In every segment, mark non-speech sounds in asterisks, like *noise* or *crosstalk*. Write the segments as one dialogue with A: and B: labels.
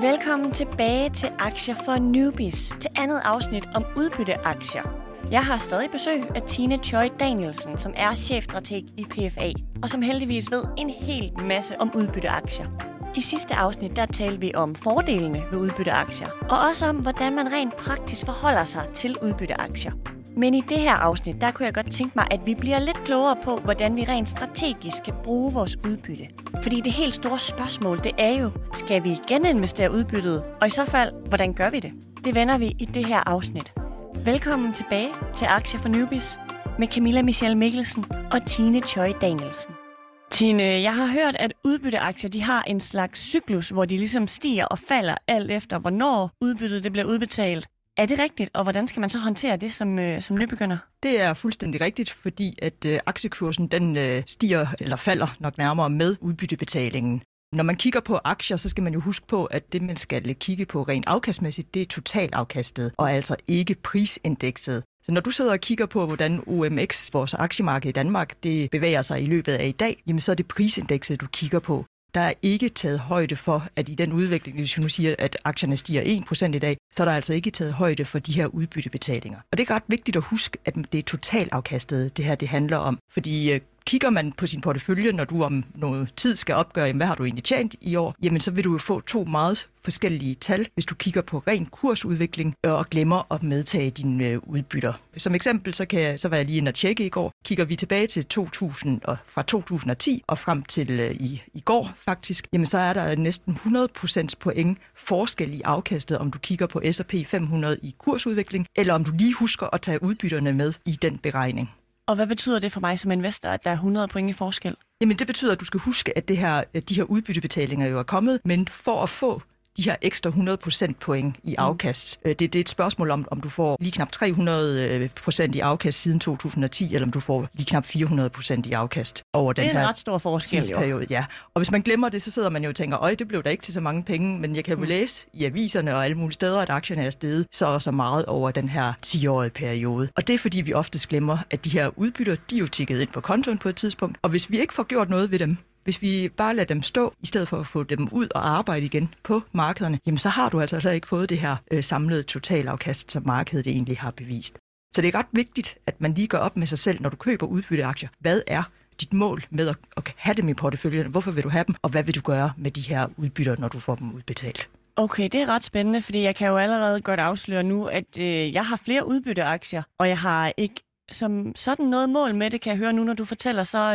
A: Velkommen tilbage til Aktier for Newbies, til andet afsnit om udbytteaktier. Jeg har stadig besøg af Tine Choi Danielsen, som er chefstrateg i PFA, og som heldigvis ved en hel masse om udbytteaktier. I sidste afsnit der talte vi om fordelene ved udbytteaktier, og også om, hvordan man rent praktisk forholder sig til udbytteaktier. Men i det her afsnit, der kunne jeg godt tænke mig, at vi bliver lidt klogere på, hvordan vi rent strategisk skal bruge vores udbytte. Fordi det helt store spørgsmål, det er jo, skal vi geninvestere udbyttet? Og i så fald, hvordan gør vi det? Det vender vi i det her afsnit. Velkommen tilbage til Aktier for Newbies med Camilla Michelle Mikkelsen og Tine Choi Danielsen. Tine, jeg har hørt, at udbytteaktier de har en slags cyklus, hvor de ligesom stiger og falder alt efter, hvornår udbyttet det bliver udbetalt. Er det rigtigt, og hvordan skal man så håndtere det som, øh, som nybegynder?
B: Det er fuldstændig rigtigt, fordi at øh, aktiekursen den øh, stiger eller falder nok nærmere med udbyttebetalingen. Når man kigger på aktier, så skal man jo huske på, at det, man skal kigge på rent afkastmæssigt, det er totalafkastet, og altså ikke prisindekset. Så når du sidder og kigger på, hvordan OMX, vores aktiemarked i Danmark, det bevæger sig i løbet af i dag, jamen så er det prisindekset, du kigger på. Der er ikke taget højde for, at i den udvikling, hvis vi nu siger, at aktierne stiger 1% i dag, så er der altså ikke taget højde for de her udbyttebetalinger. Og det er ret vigtigt at huske, at det er totalafkastet, det her det handler om. Fordi øh, kigger man på sin portefølje, når du om noget tid skal opgøre, jamen, hvad har du egentlig tjent i år, jamen så vil du jo få to meget forskellige tal, hvis du kigger på ren kursudvikling øh, og glemmer at medtage dine øh, udbytter. Som eksempel, så, kan jeg, så var jeg lige inde og tjekke i går. Kigger vi tilbage til 2000 og fra 2010 og frem til øh, i, i går faktisk, jamen så er der næsten 100 point forskel i afkastet, om du kigger på S&P 500 i kursudvikling, eller om du lige husker at tage udbytterne med i den beregning.
A: Og hvad betyder det for mig som investor, at der er 100 point i forskel?
B: Jamen det betyder, at du skal huske, at det her, de her udbyttebetalinger jo er kommet, men for at få de her ekstra 100% point i mm. afkast. Mm. Det, det er et spørgsmål om, om du får lige knap 300 procent i afkast siden 2010, eller om du får lige knap 400 procent i afkast over den her
A: Det er en ret stor forskel,
B: jo. Ja. Og hvis man glemmer det, så sidder man jo og tænker, øj, det blev da ikke til så mange penge, men jeg kan jo mm. læse i aviserne og alle mulige steder, at aktierne er steget så og så meget over den her 10-årige periode. Og det er fordi, vi ofte glemmer, at de her udbytter, de er jo tikket ind på kontoen på et tidspunkt, og hvis vi ikke får gjort noget ved dem, hvis vi bare lader dem stå, i stedet for at få dem ud og arbejde igen på markederne, jamen så har du altså heller ikke fået det her øh, samlede totalafkast, som markedet egentlig har bevist. Så det er ret vigtigt, at man lige går op med sig selv, når du køber udbytteaktier. Hvad er dit mål med at, at have dem i porteføljen? Hvorfor vil du have dem? Og hvad vil du gøre med de her udbytter, når du får dem udbetalt?
A: Okay, det er ret spændende, fordi jeg kan jo allerede godt afsløre nu, at øh, jeg har flere udbytteaktier, og jeg har ikke som sådan noget mål med det, kan jeg høre nu, når du fortæller så,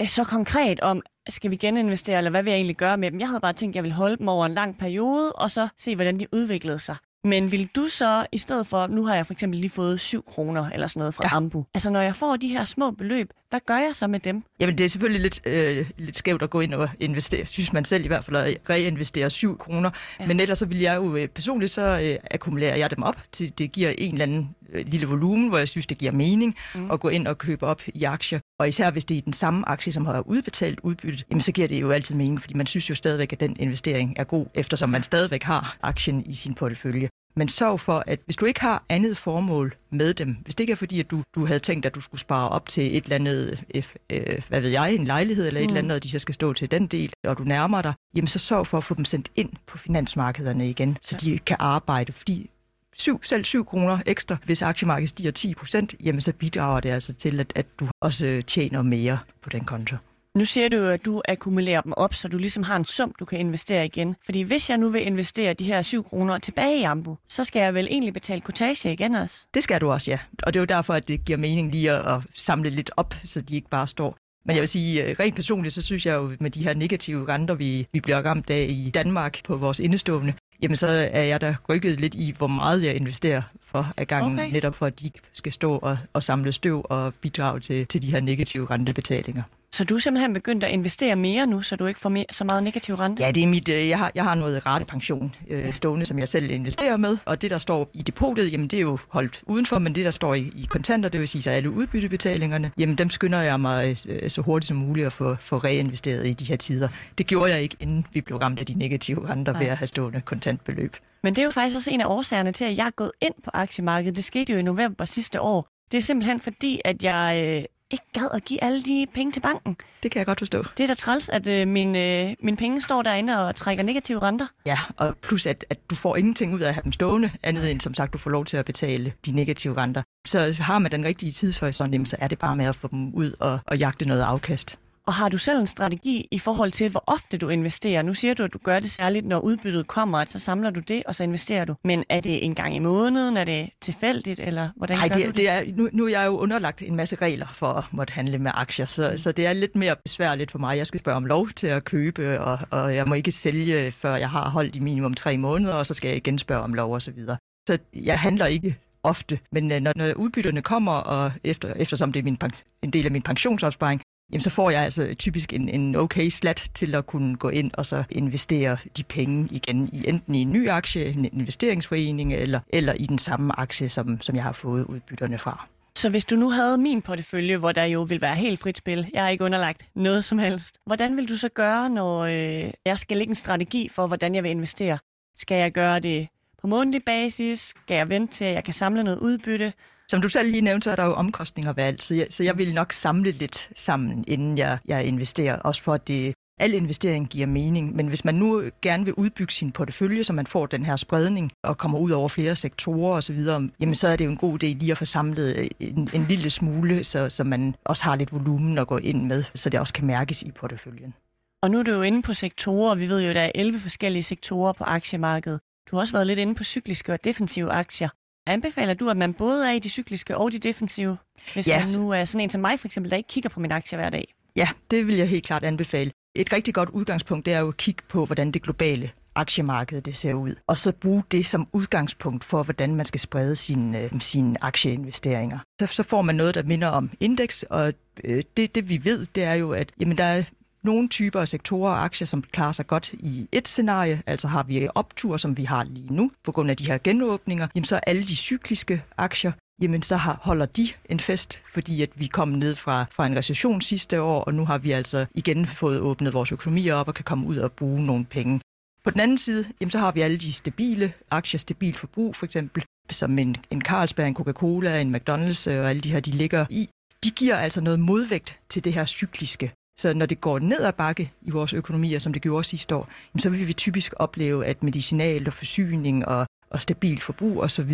A: øh, så konkret om, skal vi geninvestere, eller hvad vil jeg egentlig gøre med dem? Jeg havde bare tænkt, at jeg ville holde dem over en lang periode, og så se, hvordan de udviklede sig. Men vil du så, i stedet for, nu har jeg for eksempel lige fået 7 kroner eller sådan noget fra ja. Ambu. Altså når jeg får de her små beløb, hvad gør jeg så med dem?
B: Jamen det er selvfølgelig lidt, øh, lidt skævt at gå ind og investere, synes man selv i hvert fald, at reinvestere 7 kroner. Ja. Men ellers så vil jeg jo øh, personligt, så øh, akkumulerer jeg dem op til det giver en eller anden øh, lille volumen, hvor jeg synes, det giver mening mm. at gå ind og købe op i aktier. Og især hvis det er den samme aktie, som har udbetalt udbyttet, jamen så giver det jo altid mening, fordi man synes jo stadigvæk, at den investering er god, eftersom man stadigvæk har aktien i sin portefølje. Men sørg for, at hvis du ikke har andet formål med dem, hvis det ikke er fordi, at du, du havde tænkt, at du skulle spare op til et eller andet, øh, øh, hvad ved jeg, en lejlighed eller et mm. eller andet, og de så skal stå til den del, og du nærmer dig, jamen så sørg for at få dem sendt ind på finansmarkederne igen, så ja. de kan arbejde, fordi syv, selv 7 kroner ekstra, hvis aktiemarkedet stiger 10 procent, jamen så bidrager det altså til, at, at du også tjener mere på den konto.
A: Nu siger du at du akkumulerer dem op, så du ligesom har en sum, du kan investere igen. Fordi hvis jeg nu vil investere de her 7 kroner tilbage i Ambu, så skal jeg vel egentlig betale kortage igen også?
B: Det skal du også, ja. Og det er jo derfor, at det giver mening lige at, at samle lidt op, så de ikke bare står men jeg vil sige, øh, rent personligt, så synes jeg jo, med de her negative renter, vi, vi bliver ramt af i Danmark på vores indestående, jamen så er jeg da rykket lidt i, hvor meget jeg investerer for af gangen, okay. netop for at de skal stå og, og samle støv og bidrage til, til de her negative rentebetalinger.
A: Så du er simpelthen begyndt at investere mere nu, så du ikke får mere, så meget negativ rente?
B: Ja, det er mit, øh, jeg, har, jeg har noget ratepension øh, stående, som jeg selv investerer med, og det, der står i depotet, jamen det er jo holdt udenfor, men det, der står i, i kontanter, det vil sige så alle udbyttebetalingerne, jamen dem skynder jeg mig øh, så hurtigt som muligt at få, få reinvesteret i de her tider. Det gjorde jeg ikke, inden vi blev ramt af de negative renter Nej. ved at have stående kontantbeløb.
A: Men det er jo faktisk også en af årsagerne til, at jeg er gået ind på aktiemarkedet. Det skete jo i november sidste år. Det er simpelthen fordi, at jeg ikke gad at give alle de penge til banken.
B: Det kan jeg godt forstå.
A: Det er da træls, at øh, min, øh, mine penge står derinde og trækker negative renter.
B: Ja, og plus at, at du får ingenting ud af at have dem stående, andet end som sagt, du får lov til at betale de negative renter. Så har man den rigtige tidshorisont, så er det bare med at få dem ud og, og jagte noget afkast.
A: Og har du selv en strategi i forhold til, hvor ofte du investerer? Nu siger du, at du gør det særligt, når udbyttet kommer, at så samler du det, og så investerer du. Men er det en gang i måneden? Er det tilfældigt, eller hvordan
B: Nej,
A: gør
B: det,
A: du det?
B: det er, nu, nu er jeg jo underlagt en masse regler for at måtte handle med aktier, så, mm. så det er lidt mere besværligt for mig. Jeg skal spørge om lov til at købe, og, og jeg må ikke sælge, før jeg har holdt i minimum tre måneder, og så skal jeg igen spørge om lov osv. Så, videre. så jeg handler ikke ofte, men øh, når, når udbytterne kommer, og efter, eftersom det er min, en del af min pensionsopsparing, jamen så får jeg altså typisk en, en okay slat til at kunne gå ind og så investere de penge igen i enten i en ny aktie, en investeringsforening, eller, eller i den samme aktie, som, som jeg har fået udbytterne fra.
A: Så hvis du nu havde min portefølje, hvor der jo vil være helt frit spil, jeg er ikke underlagt noget som helst, hvordan vil du så gøre, når øh, jeg skal lægge en strategi for, hvordan jeg vil investere? Skal jeg gøre det på månedlig basis? Skal jeg vente til, at jeg kan samle noget udbytte?
B: Som du selv lige nævnte, så er der jo omkostninger ved alt, så jeg, så jeg vil nok samle lidt sammen, inden jeg, jeg investerer, også for at det, al investering giver mening. Men hvis man nu gerne vil udbygge sin portefølje, så man får den her spredning og kommer ud over flere sektorer osv., jamen så er det jo en god idé lige at få samlet øh, en, en lille smule, så, så man også har lidt volumen at gå ind med, så det også kan mærkes i porteføljen.
A: Og nu er du jo inde på sektorer. Vi ved jo, at der er 11 forskellige sektorer på aktiemarkedet. Du har også været lidt inde på cykliske og defensive aktier. Anbefaler du, at man både er i de cykliske og de defensive, hvis ja. man nu er sådan en som mig for eksempel, der ikke kigger på min aktie hver dag?
B: Ja, det vil jeg helt klart anbefale. Et rigtig godt udgangspunkt det er jo at kigge på, hvordan det globale aktiemarked det ser ud, og så bruge det som udgangspunkt for, hvordan man skal sprede sine, øh, sine aktieinvesteringer. Så, så får man noget, der minder om indeks, og øh, det, det vi ved, det er jo, at jamen, der er nogle typer af sektorer og aktier, som klarer sig godt i et scenarie, altså har vi optur, som vi har lige nu, på grund af de her genåbninger, jamen så alle de cykliske aktier, jamen så har, holder de en fest, fordi at vi kom ned fra, fra en recession sidste år, og nu har vi altså igen fået åbnet vores økonomier op og kan komme ud og bruge nogle penge. På den anden side, jamen så har vi alle de stabile aktier, stabil forbrug for eksempel, som en, en Carlsberg, en Coca-Cola, en McDonald's øh, og alle de her, de ligger i. De giver altså noget modvægt til det her cykliske. Så når det går ned ad bakke i vores økonomier, som det gjorde sidste år, så vil vi typisk opleve, at medicinal og forsyning og, og stabil forbrug osv.,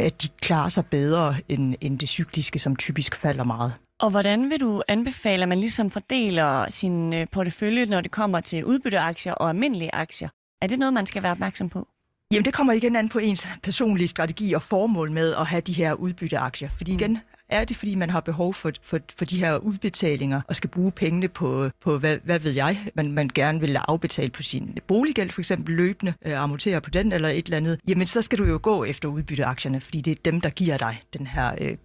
B: at de klarer sig bedre end, end det cykliske, som typisk falder meget.
A: Og hvordan vil du anbefale, at man ligesom fordeler sin øh, portefølje, når det kommer til udbytteaktier og almindelige aktier? Er det noget, man skal være opmærksom på?
B: Jamen, det kommer igen an på ens personlige strategi og formål med at have de her udbytteaktier. Fordi igen, mm. Er det, fordi man har behov for, for, for de her udbetalinger og skal bruge pengene på, på hvad, hvad ved jeg, man, man gerne vil afbetale på sin boliggæld, for eksempel løbende, øh, amortere på den eller et eller andet, jamen så skal du jo gå efter udbytteaktierne, fordi det er dem, der giver dig den her, øh,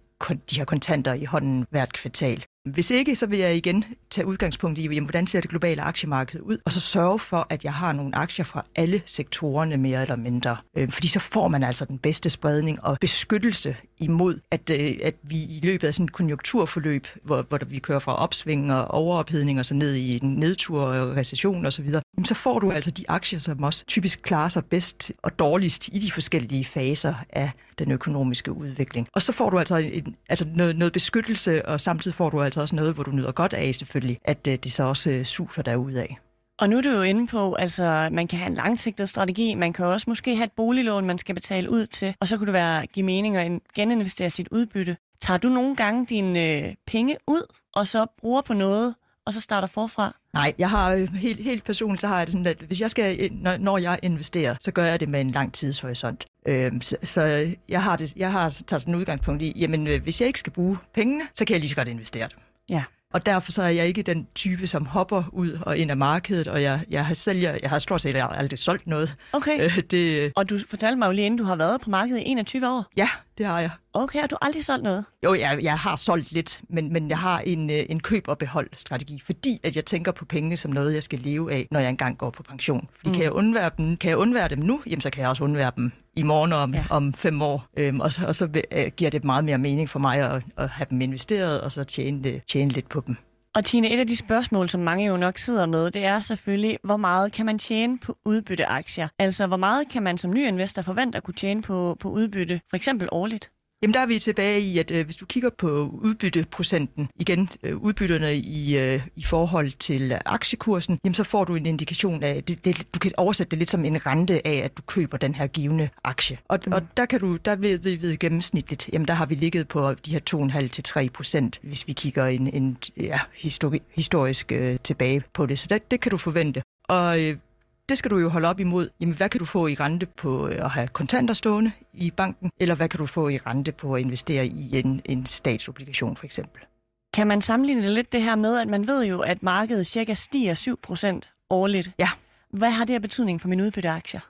B: de her kontanter i hånden hvert kvartal. Hvis ikke, så vil jeg igen tage udgangspunkt i, jamen, hvordan ser det globale aktiemarked ud, og så sørge for, at jeg har nogle aktier fra alle sektorerne mere eller mindre. Øh, fordi så får man altså den bedste spredning og beskyttelse imod, at, øh, at vi i løbet af sådan et konjunkturforløb, hvor, hvor vi kører fra opsving og overophedning og så ned i en nedtur og recession osv., så, så får du altså de aktier, som også typisk klarer sig bedst og dårligst i de forskellige faser af den økonomiske udvikling. Og så får du altså, en, altså noget, noget beskyttelse, og samtidig får du altså også noget, hvor du nyder godt af selvfølgelig, at øh, det så også øh, suser derud af.
A: Og nu er du jo inde på, altså man kan have en langsigtet strategi, man kan også måske have et boliglån, man skal betale ud til, og så kunne det være give mening at geninvestere sit udbytte. Tager du nogle gange dine øh, penge ud, og så bruger på noget, og så starter forfra?
B: Nej, jeg har øh, helt, helt personligt, så har jeg det sådan, at hvis jeg skal, når, når jeg investerer, så gør jeg det med en lang tidshorisont. Øhm, så, så jeg har, det, jeg har taget sådan en udgangspunkt i, jamen øh, hvis jeg ikke skal bruge pengene, så kan jeg lige så godt investere dem.
A: Ja.
B: Og derfor så er jeg ikke den type, som hopper ud og ind af markedet, og jeg, jeg har selv, jeg, jeg har stort set aldrig solgt noget.
A: Okay. Øh, det, og du fortalte mig jo lige inden, du har været på markedet i 21 år.
B: Ja, det har jeg.
A: Okay, har du aldrig solgt noget?
B: Jo, jeg, jeg har solgt lidt, men, men jeg har en, øh, en køb- og behold-strategi, fordi at jeg tænker på pengene som noget, jeg skal leve af, når jeg engang går på pension. Fordi mm. kan, jeg undvære dem, kan jeg undvære dem nu, jamen så kan jeg også undvære dem i morgen om, ja. om fem år. Øhm, og så, og så øh, giver det meget mere mening for mig at, at have dem investeret, og så tjene, tjene lidt på dem.
A: Og Tine, et af de spørgsmål, som mange jo nok sidder med, det er selvfølgelig, hvor meget kan man tjene på udbytteaktier? Altså, hvor meget kan man som ny investor forvente at kunne tjene på, på udbytte, for eksempel årligt?
B: Jamen der er vi tilbage i, at øh, hvis du kigger på udbytteprocenten, igen øh, udbytterne i, øh, i forhold til aktiekursen, jamen så får du en indikation af, det, det, du kan oversætte det lidt som en rente af, at du køber den her givende aktie. Og, mm. og der kan du, der ved vi ved gennemsnitligt, jamen der har vi ligget på de her 2,5 til 3 procent, hvis vi kigger en, en ja, histori, historisk øh, tilbage på det. Så det, det kan du forvente. Og øh, det skal du jo holde op imod. Jamen, hvad kan du få i rente på øh, at have kontanter stående i banken, eller hvad kan du få i rente på at investere i en, en statsobligation for eksempel?
A: Kan man sammenligne det lidt det her med, at man ved jo, at markedet cirka stiger 7% årligt?
B: Ja.
A: Hvad har det her betydning for mine udbytteaktier?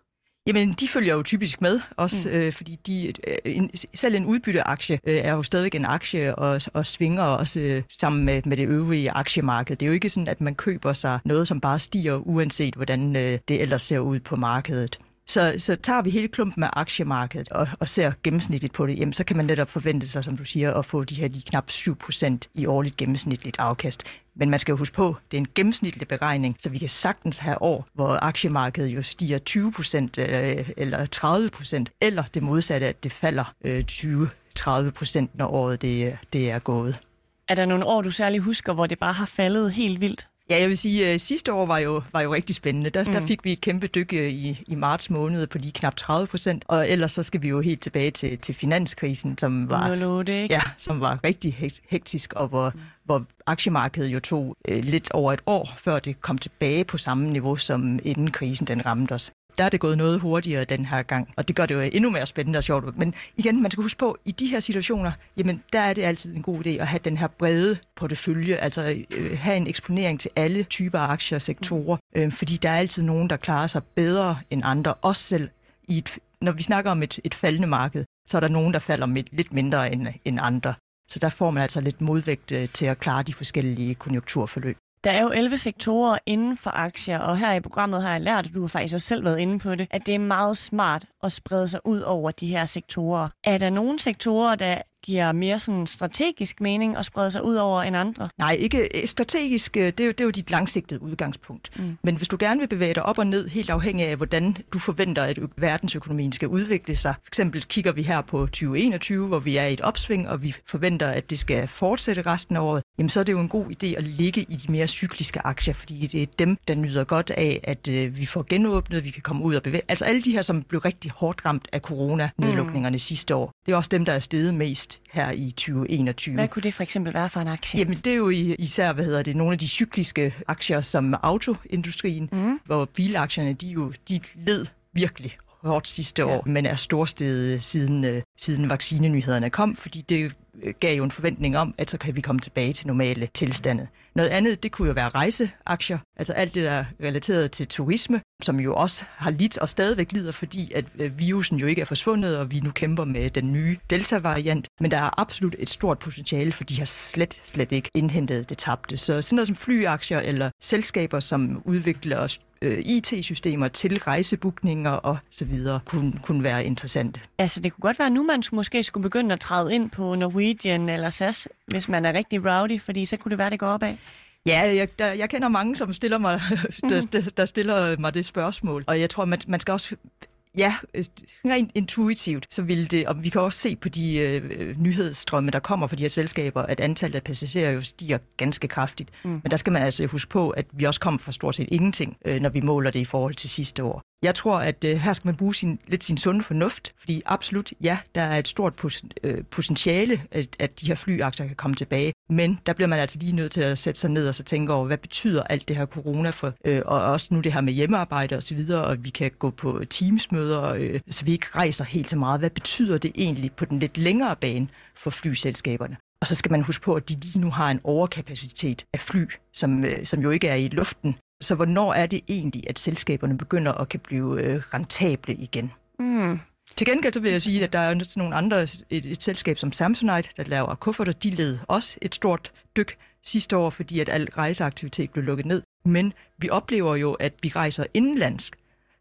B: Jamen, de følger jo typisk med, også mm. øh, fordi de, øh, en, selv en udbytteaktie øh, er jo stadig en aktie og, og svinger også øh, sammen med, med det øvrige aktiemarked. Det er jo ikke sådan, at man køber sig noget, som bare stiger, uanset hvordan øh, det ellers ser ud på markedet. Så, så tager vi hele klumpen af aktiemarkedet og, og ser gennemsnitligt på det, jamen, så kan man netop forvente sig, som du siger, at få de her lige knap 7% i årligt gennemsnitligt afkast. Men man skal jo huske på, det er en gennemsnitlig beregning, så vi kan sagtens have år, hvor aktiemarkedet jo stiger 20% øh, eller 30%, eller det modsatte, at det falder øh, 20-30%, når året det, øh, det er gået.
A: Er der nogle år, du særlig husker, hvor det bare har faldet helt vildt?
B: Ja, jeg vil sige, at sidste år var jo, var jo rigtig spændende. Der, mm. der fik vi et kæmpe dyk øh, i, i marts måned på lige knap 30 procent, og ellers så skal vi jo helt tilbage til, til finanskrisen, som var,
A: 08, ikke?
B: Ja, som var rigtig hektisk, og hvor, mm. hvor aktiemarkedet jo tog øh, lidt over et år, før det kom tilbage på samme niveau, som inden krisen den ramte os der er det gået noget hurtigere den her gang, og det gør det jo endnu mere spændende og sjovt. Men igen, man skal huske på, i de her situationer, jamen der er det altid en god idé at have den her brede portefølje, altså øh, have en eksponering til alle typer af aktier og sektorer, øh, fordi der er altid nogen, der klarer sig bedre end andre, også selv i et, når vi snakker om et, et faldende marked, så er der nogen, der falder med lidt mindre end, end andre. Så der får man altså lidt modvægt øh, til at klare de forskellige konjunkturforløb.
A: Der er jo 11 sektorer inden for aktier, og her i programmet har jeg lært, at du har faktisk også selv været inde på det, at det er meget smart at sprede sig ud over de her sektorer. Er der nogle sektorer, der giver mere sådan strategisk mening at sprede sig ud over end andre?
B: Nej, ikke strategisk. Øh, det er jo, det er jo dit langsigtede udgangspunkt. Mm. Men hvis du gerne vil bevæge dig op og ned, helt afhængig af, hvordan du forventer, at verdensøkonomien skal udvikle sig. For eksempel kigger vi her på 2021, hvor vi er i et opsving, og vi forventer, at det skal fortsætte resten af året. Jamen, så er det jo en god idé at ligge i de mere cykliske aktier, fordi det er dem, der nyder godt af, at øh, vi får genåbnet, vi kan komme ud og bevæge. Altså alle de her, som blev rigtig hårdt ramt af corona-nedlukningerne mm. sidste år. Det er også dem, der er steget mest her i 2021.
A: Hvad kunne det for eksempel være for en aktie?
B: Jamen det er jo især, hvad hedder det, nogle af de cykliske aktier som autoindustrien, mm. hvor bilaktierne, de jo de led virkelig hårdt sidste ja. år, men er storstedet siden, uh, siden vaccinenyhederne kom, fordi det øh, gav jo en forventning om, at så kan vi komme tilbage til normale tilstande. Noget andet, det kunne jo være rejseaktier, altså alt det, der er relateret til turisme, som jo også har lidt og stadigvæk lider, fordi at øh, virusen jo ikke er forsvundet, og vi nu kæmper med den nye Delta-variant. Men der er absolut et stort potentiale, for de har slet, slet ikke indhentet det tabte. Så sådan noget som flyaktier eller selskaber, som udvikler øh, IT-systemer til rejsebookninger og så videre, kunne, kunne være interessante.
A: Altså det kunne godt være, at nu man måske skulle begynde at træde ind på Norwegian eller SAS, hvis man er rigtig rowdy, fordi så kunne det være, det går opad.
B: Ja, jeg, der, jeg kender mange, som stiller mig, *laughs* der, der, der stiller mig det spørgsmål. Og jeg tror, man, man skal også ja, rent intuitivt, så vil det, og vi kan også se på de øh, nyhedsstrømme, der kommer fra de her selskaber, at antallet af passagerer jo stiger ganske kraftigt. Mm. Men der skal man altså huske på, at vi også kommer fra stort set ingenting, øh, når vi måler det i forhold til sidste år. Jeg tror, at øh, her skal man bruge sin, lidt sin sunde fornuft, fordi absolut, ja, der er et stort øh, potentiale, at, at de her flyaktier kan komme tilbage. Men der bliver man altså lige nødt til at sætte sig ned og så tænke over, hvad betyder alt det her corona for, øh, og også nu det her med hjemmearbejde osv., og, og vi kan gå på teamsmøder, øh, så vi ikke rejser helt så meget. Hvad betyder det egentlig på den lidt længere bane for flyselskaberne? Og så skal man huske på, at de lige nu har en overkapacitet af fly, som, øh, som jo ikke er i luften. Så hvornår er det egentlig, at selskaberne begynder at kan blive øh, rentable igen? Mm. Til gengæld så vil jeg sige, at der er nogle andre, et, et selskab som Samsonite, der laver kufferter, de led også et stort dyk sidste år, fordi at al rejseaktivitet blev lukket ned. Men vi oplever jo, at vi rejser indenlandsk.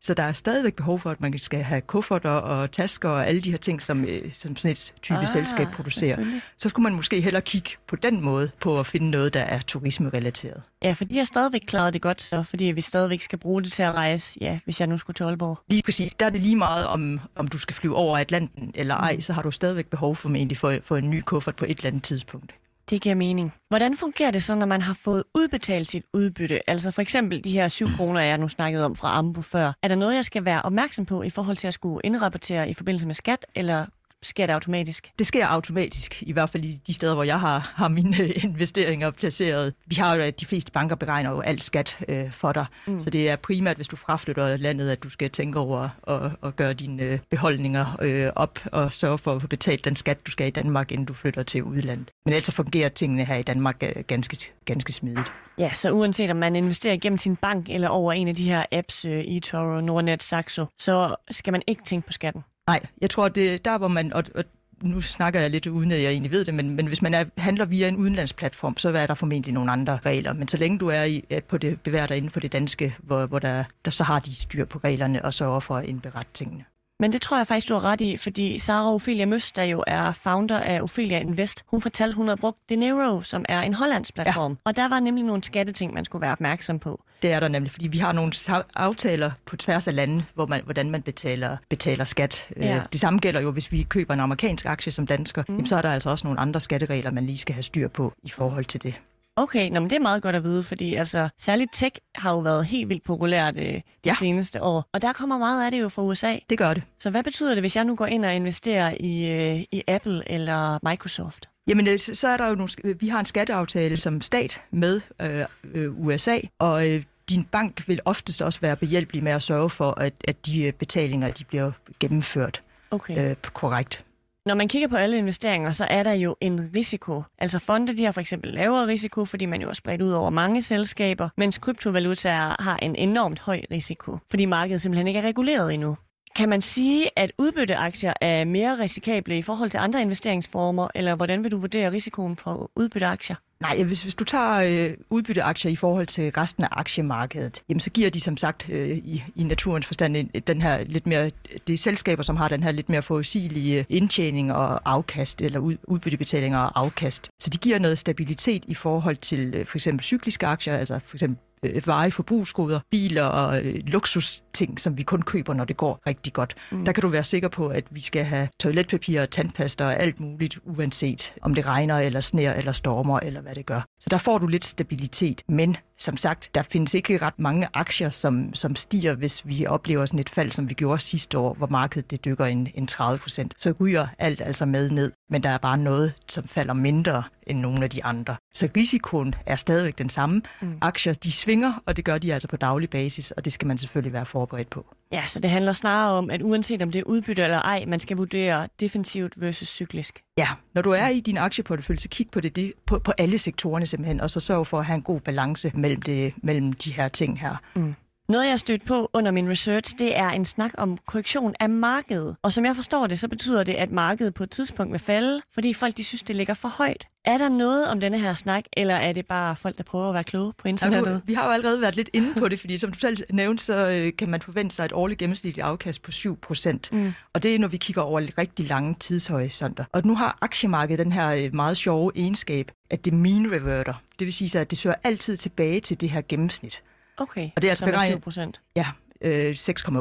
B: Så der er stadigvæk behov for, at man skal have kufferter og tasker og alle de her ting, som, øh, som sådan et typisk ah, selskab producerer. Så skulle man måske hellere kigge på den måde på at finde noget, der er turisme-relateret.
A: Ja, for de har stadigvæk klaret det godt, så, fordi vi stadigvæk skal bruge det til at rejse, ja, hvis jeg nu skulle til Aalborg.
B: Lige præcis. Der er det lige meget, om, om du skal flyve over Atlanten eller ej, mm. så har du stadigvæk behov for, egentlig for, for en ny kuffert på et eller andet tidspunkt.
A: Det giver mening. Hvordan fungerer det så, når man har fået udbetalt sit udbytte? Altså for eksempel de her 7 kroner, jeg nu snakket om fra Ambo før. Er der noget, jeg skal være opmærksom på i forhold til at skulle indrapportere i forbindelse med skat, eller sker det automatisk?
B: Det sker automatisk, i hvert fald i de steder, hvor jeg har, har mine investeringer placeret. Vi har jo, de fleste banker beregner jo alt skat øh, for dig, mm. så det er primært, hvis du fraflytter landet, at du skal tænke over og, og gøre dine øh, beholdninger øh, op og sørge for at få betalt den skat, du skal i Danmark, inden du flytter til udlandet. Men altså fungerer tingene her i Danmark øh, ganske, ganske smidigt.
A: Ja, så uanset om man investerer gennem sin bank eller over en af de her apps, øh, eToro, Nordnet, Saxo, så skal man ikke tænke på skatten.
B: Nej, jeg tror, det er der, hvor man... Og, og nu snakker jeg lidt uden, at jeg egentlig ved det, men, men hvis man er, handler via en udenlandsplatform, så er der formentlig nogle andre regler. Men så længe du er, i, på det, bevæger dig inden for det danske, hvor, hvor der, der, så har de styr på reglerne og sørger for at indberette tingene.
A: Men det tror jeg faktisk, du har ret i, fordi Sara Ophelia Møs, der jo er founder af Ophelia Invest, hun fortalte, hun havde brugt Denero, som er en hollandsk platform. Ja. Og der var nemlig nogle skatteting, man skulle være opmærksom på.
B: Det er der nemlig, fordi vi har nogle aftaler på tværs af lande, hvor man, hvordan man betaler, betaler skat. Øh, ja. Det samme gælder jo, hvis vi køber en amerikansk aktie som dansker, mm. jamen, så er der altså også nogle andre skatteregler, man lige skal have styr på i forhold til det.
A: Okay, nå, men det er meget godt at vide, fordi altså, særligt tech har jo været helt vildt populært øh, de ja. seneste år. Og der kommer meget af det jo fra USA.
B: Det gør det.
A: Så hvad betyder det, hvis jeg nu går ind og investerer i, øh, i Apple eller Microsoft?
B: Jamen, øh, så er der jo nogle, vi har en skatteaftale som stat med øh, øh, USA, og øh, din bank vil oftest også være behjælpelig med at sørge for, at, at de øh, betalinger de bliver gennemført okay. øh, korrekt.
A: Når man kigger på alle investeringer, så er der jo en risiko. Altså fonde, de har for eksempel lavere risiko, fordi man jo er spredt ud over mange selskaber, mens kryptovalutaer har en enormt høj risiko, fordi markedet simpelthen ikke er reguleret endnu. Kan man sige, at udbytteaktier er mere risikable i forhold til andre investeringsformer, eller hvordan vil du vurdere risikoen på udbytteaktier?
B: Nej, hvis, hvis du tager øh, udbytteaktier i forhold til resten af aktiemarkedet, jamen så giver de som sagt øh, i, i naturens forstand den her lidt mere, det er selskaber, som har den her lidt mere forudsigelige indtjening og afkast, eller ud, udbyttebetalinger og afkast. Så de giver noget stabilitet i forhold til øh, for eksempel cykliske aktier, altså for eksempel øh, veje forbrugsgoder, biler og øh, luksusting, som vi kun køber, når det går rigtig godt. Mm. Der kan du være sikker på, at vi skal have toiletpapir og tandpasta og alt muligt, uanset om det regner eller sner eller stormer eller hvad det gør. Så der får du lidt stabilitet, men som sagt, der findes ikke ret mange aktier, som, som stiger, hvis vi oplever sådan et fald, som vi gjorde sidste år, hvor markedet det dykker en, en 30 procent. Så ryger alt altså med ned, men der er bare noget, som falder mindre end nogle af de andre. Så risikoen er stadigvæk den samme. Mm. Aktier, de svinger, og det gør de altså på daglig basis, og det skal man selvfølgelig være forberedt på.
A: Ja, så det handler snarere om, at uanset om det er udbytte eller ej, man skal vurdere defensivt versus cyklisk.
B: Ja, når du er i din aktieportefølje, så kig på det, det på, på alle sektorerne simpelthen, og så sørg for at have en god balance mellem, det, mellem de her ting her. Mm.
A: Noget, jeg stødt på under min research, det er en snak om korrektion af markedet. Og som jeg forstår det, så betyder det, at markedet på et tidspunkt vil falde, fordi folk de synes, det ligger for højt. Er der noget om denne her snak, eller er det bare folk, der prøver at være kloge på internettet? Ja,
B: vi har jo allerede været lidt inde på det, fordi som du selv nævnte, så øh, kan man forvente sig et årligt gennemsnitligt afkast på 7 procent. Mm. Og det er, når vi kigger over rigtig lange tidshorisonter. Og nu har aktiemarkedet den her øh, meget sjove egenskab, at det mean reverter. Det vil sige, at det søger altid tilbage til det her gennemsnit.
A: Okay, og det er altså beregnet, 7 procent?
B: Ja, øh, 6,8.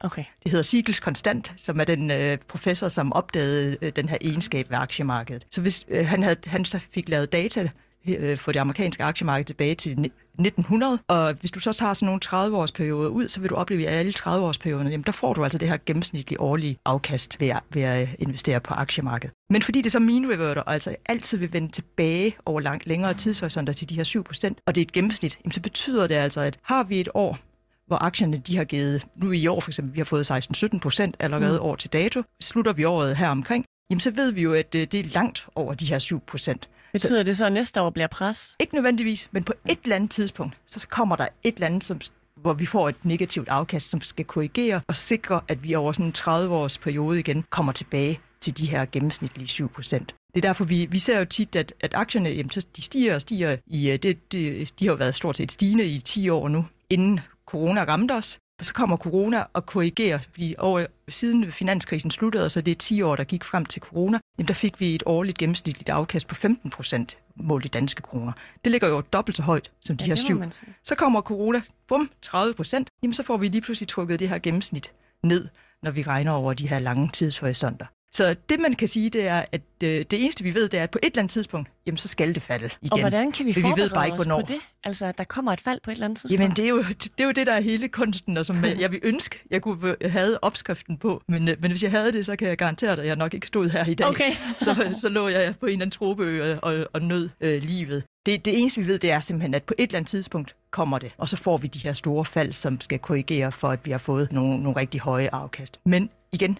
B: Okay. Det hedder Siegels konstant, som er den øh, professor, som opdagede øh, den her egenskab ved aktiemarkedet. Så hvis øh, han, havde, han så fik lavet data øh, for det amerikanske aktiemarked tilbage til 1900, og hvis du så tager sådan nogle 30-års perioder ud, så vil du opleve, at alle 30-års perioderne, jamen der får du altså det her gennemsnitlige årlige afkast ved at, ved at investere på aktiemarkedet. Men fordi det så mean reverter, altså altid vil vende tilbage over lang, længere tidshorisonter til de her 7%, og det er et gennemsnit, jamen så betyder det altså, at har vi et år, hvor aktierne de har givet, nu i år for eksempel, vi har fået 16-17 procent allerede mm. år til dato, slutter vi året her omkring, jamen så ved vi jo, at det er langt over de her 7 procent.
A: Betyder det så, at næste år bliver pres?
B: Ikke nødvendigvis, men på et eller andet tidspunkt, så kommer der et eller andet, som, hvor vi får et negativt afkast, som skal korrigere og sikre, at vi over sådan en 30-års periode igen kommer tilbage til de her gennemsnitlige 7 procent. Det er derfor, vi, vi ser jo tit, at, at aktierne jamen, så de stiger og stiger. I, øh, det, det, de har jo været stort set stigende i 10 år nu, inden corona ramte os. Så kommer corona og korrigerer, fordi over, siden finanskrisen sluttede, så det er 10 år, der gik frem til corona, jamen der fik vi et årligt gennemsnitligt afkast på 15 procent målt i danske kroner. Det ligger jo dobbelt så højt som de
A: Ja,
B: her syv. Så kommer corona, bum, 30 procent, jamen så får vi lige pludselig trukket det her gennemsnit ned, når vi regner over de her lange tidshorisonter. Så det, man kan sige, det er, at øh, det eneste, vi ved, det er, at på et eller andet tidspunkt, jamen så skal det falde igen.
A: Og hvordan kan vi
B: Men vi ved
A: forberede
B: bare ikke, hvornår.
A: på det? Altså, at der kommer et fald på et eller andet tidspunkt?
B: Jamen, det er, jo, det er jo det, der er hele kunsten, og som jeg vil ønske, jeg kunne have opskriften på. Men, øh, men hvis jeg havde det, så kan jeg garantere dig, at jeg nok ikke stod her i dag.
A: Okay. *laughs*
B: så, så lå jeg på en eller anden tropeø og, og nød øh, livet. Det, det eneste, vi ved, det er simpelthen, at på et eller andet tidspunkt kommer det, og så får vi de her store fald, som skal korrigere for, at vi har fået nogle, nogle rigtig høje afkast. Men igen,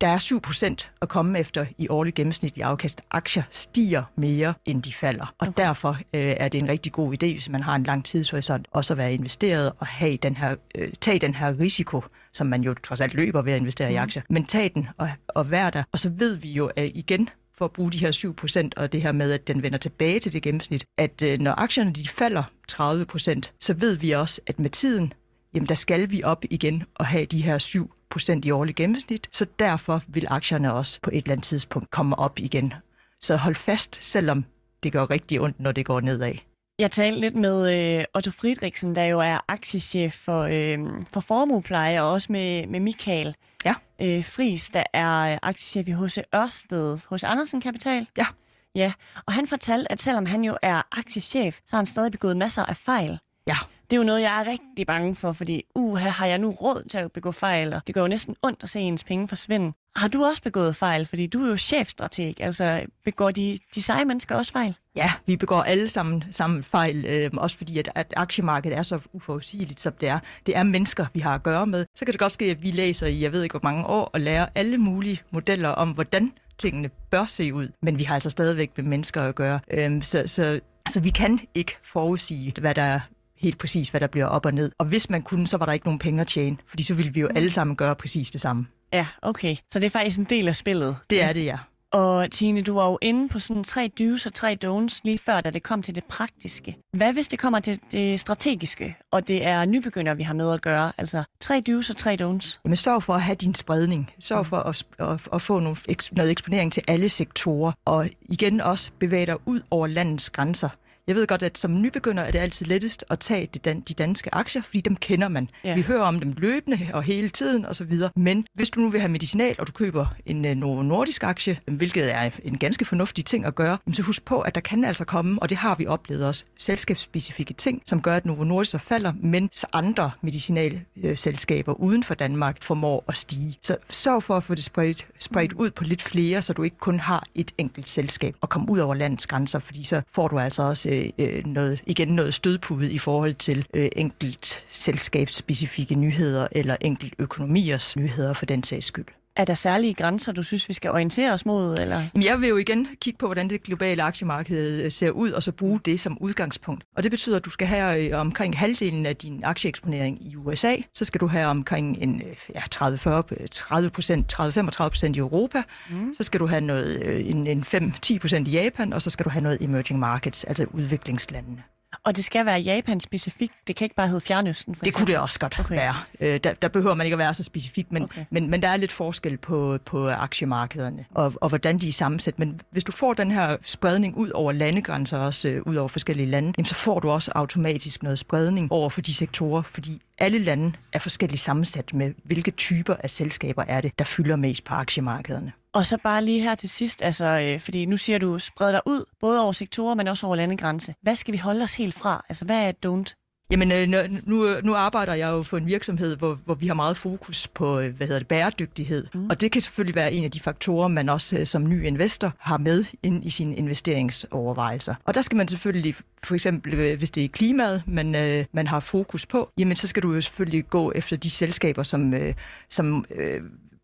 B: der er 7 procent at komme efter i årlig gennemsnitlig afkast. Aktier stiger mere, end de falder. Og okay. derfor øh, er det en rigtig god idé, hvis man har en lang tidshorisont, også at være investeret og have den her, øh, tage den her risiko, som man jo trods alt løber ved at investere mm. i aktier. Men tag den og, og vær der. Og så ved vi jo at igen, for at bruge de her 7 procent, og det her med, at den vender tilbage til det gennemsnit, at øh, når aktierne de falder 30 procent, så ved vi også, at med tiden, jamen der skal vi op igen og have de her 7 procent i årlig gennemsnit, så derfor vil aktierne også på et eller andet tidspunkt komme op igen. Så hold fast, selvom det gør rigtig ondt, når det går nedad.
A: Jeg talte lidt med øh, Otto Friedrichsen, der jo er aktiechef for, øh, for formuepleje, og også med, med Michael
B: Ja.
A: øh, Fris, der er øh, aktiechef i H.C. Ørsted hos Andersen Kapital.
B: Ja.
A: Ja, og han fortalte, at selvom han jo er aktiechef, så har han stadig begået masser af fejl.
B: Ja,
A: det er jo noget, jeg er rigtig bange for, fordi uha, har jeg nu råd til at begå fejl, og det gør jo næsten ondt at se ens penge forsvinde. Har du også begået fejl? Fordi du er jo chefstrateg, altså begår de, de seje mennesker også fejl?
B: Ja, vi begår alle sammen, sammen fejl, øh, også fordi at, at aktiemarkedet er så uforudsigeligt, som det er. Det er mennesker, vi har at gøre med. Så kan det godt ske, at vi læser i, jeg ved ikke hvor mange år, og lærer alle mulige modeller om, hvordan tingene bør se ud. Men vi har altså stadigvæk med mennesker at gøre. Øh, så, så, så vi kan ikke forudsige, hvad der er helt præcis, hvad der bliver op og ned. Og hvis man kunne, så var der ikke nogen penge at tjene, fordi så ville vi jo alle sammen gøre præcis det samme.
A: Ja, okay. Så det er faktisk en del af spillet.
B: Det er det, ja.
A: Og Tine, du var jo inde på sådan tre do's og tre don'ts lige før, da det kom til det praktiske. Hvad hvis det kommer til det strategiske, og det er nybegynder, vi har med at gøre? Altså tre do's og tre don'ts.
B: Jamen sørg for at have din spredning. Sørg for at, at, at få nogle, noget eksponering til alle sektorer. Og igen også bevæge dig ud over landets grænser. Jeg ved godt, at som nybegynder er det altid lettest at tage de, de danske aktier, fordi dem kender man.
A: Ja.
B: Vi hører om dem løbende og hele tiden osv. Men hvis du nu vil have medicinal, og du køber en uh, Novo Nordisk aktie, hvilket er en ganske fornuftig ting at gøre, så husk på, at der kan altså komme, og det har vi oplevet også, selskabsspecifikke ting, som gør, at Novo Nordisk så falder, men så andre medicinalselskaber uden for Danmark formår at stige. Så sørg for at få det spredt, spredt ud på lidt flere, så du ikke kun har et enkelt selskab og komme ud over landets grænser, fordi så får du altså også Øh, øh, noget, igen noget stødpude i forhold til øh, enkelt selskabsspecifikke nyheder eller enkelt økonomiers nyheder for den sags skyld.
A: Er der særlige grænser, du synes, vi skal orientere os mod? Eller?
B: Jeg vil jo igen kigge på, hvordan det globale aktiemarked øh, ser ud, og så bruge det som udgangspunkt. Og det betyder, at du skal have øh, omkring halvdelen af din aktieeksponering i USA, så skal du have omkring en øh, ja, 30-40, 30 30-35 procent i Europa, mm. så skal du have noget, en, en 5-10 procent i Japan, og så skal du have noget emerging markets, altså udviklingslandene.
A: Og det skal være Japan specifikt. Det kan ikke bare hedde Fjernøsten. For
B: Det kunne det også godt
A: Okay.
B: være. Øh, der, der behøver man ikke at være så specifik, men,
A: okay.
B: men, men der er lidt forskel på, på aktiemarkederne og, og hvordan de er sammensat. Men hvis du får den her spredning ud over landegrænser, også øh, ud over forskellige lande, jamen, så får du også automatisk noget spredning over for de sektorer, fordi alle lande er forskelligt sammensat med, hvilke typer af selskaber er det, der fylder mest på aktiemarkederne.
A: Og så bare lige her til sidst, altså, øh, fordi nu siger du, spred dig ud, både over sektorer, men også over landegrænse. Hvad skal vi holde os helt fra? Altså, hvad er et don't?
B: Jamen, øh, nu, nu arbejder jeg jo for en virksomhed, hvor, hvor vi har meget fokus på øh, hvad hedder det, bæredygtighed. Mm. Og det kan selvfølgelig være en af de faktorer, man også øh, som ny investor har med ind i sine investeringsovervejelser. Og der skal man selvfølgelig, for eksempel hvis det er klimaet, man, øh, man har fokus på, jamen så skal du jo selvfølgelig gå efter de selskaber, som, øh, som øh,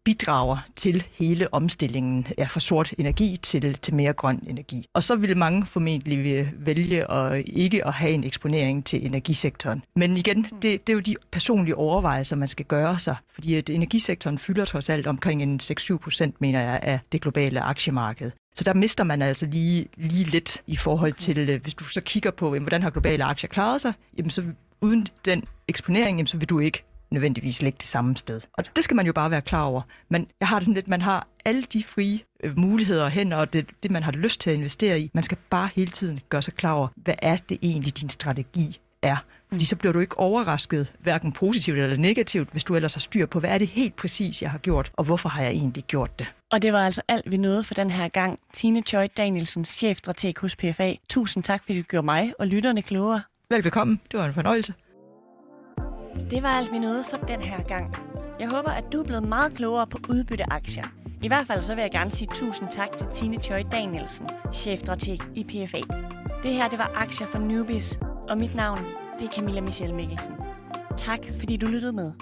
B: bidrager til hele omstillingen ja, fra sort energi til, til mere grøn energi. Og så vil mange formentlig øh, vælge at ikke at have en eksponering til energisektoren. Men igen, det, det er jo de personlige overvejelser, man skal gøre sig, fordi at energisektoren fylder trods alt omkring en 6-7 procent, mener jeg, af det globale aktiemarked. Så der mister man altså lige, lige lidt i forhold til, øh, hvis du så kigger på, jamen, hvordan har globale aktier klaret sig, jamen, så uden den eksponering, jamen, så vil du ikke nødvendigvis ligge det samme sted. Og det skal man jo bare være klar over. Men jeg har det sådan lidt, man har alle de frie øh, muligheder hen, og det, det, man har lyst til at investere i. Man skal bare hele tiden gøre sig klar over, hvad er det egentlig, din strategi er. Fordi så bliver du ikke overrasket, hverken positivt eller negativt, hvis du ellers har styr på, hvad er det helt præcis, jeg har gjort, og hvorfor har jeg egentlig gjort det.
A: Og det var altså alt, vi nåede for den her gang. Tine Choi Danielsen, chefstrateg hos PFA. Tusind tak, fordi du gjorde mig og lytterne klogere.
B: Velbekomme. Det var en fornøjelse.
A: Det var alt, vi nåede for den her gang. Jeg håber, at du er blevet meget klogere på udbytteaktier. I hvert fald så vil jeg gerne sige tusind tak til Tine Choi Danielsen, chefstrateg i PFA. Det her, det var Aktier for Newbies, og mit navn, det er Camilla Michelle Mikkelsen. Tak, fordi du lyttede med.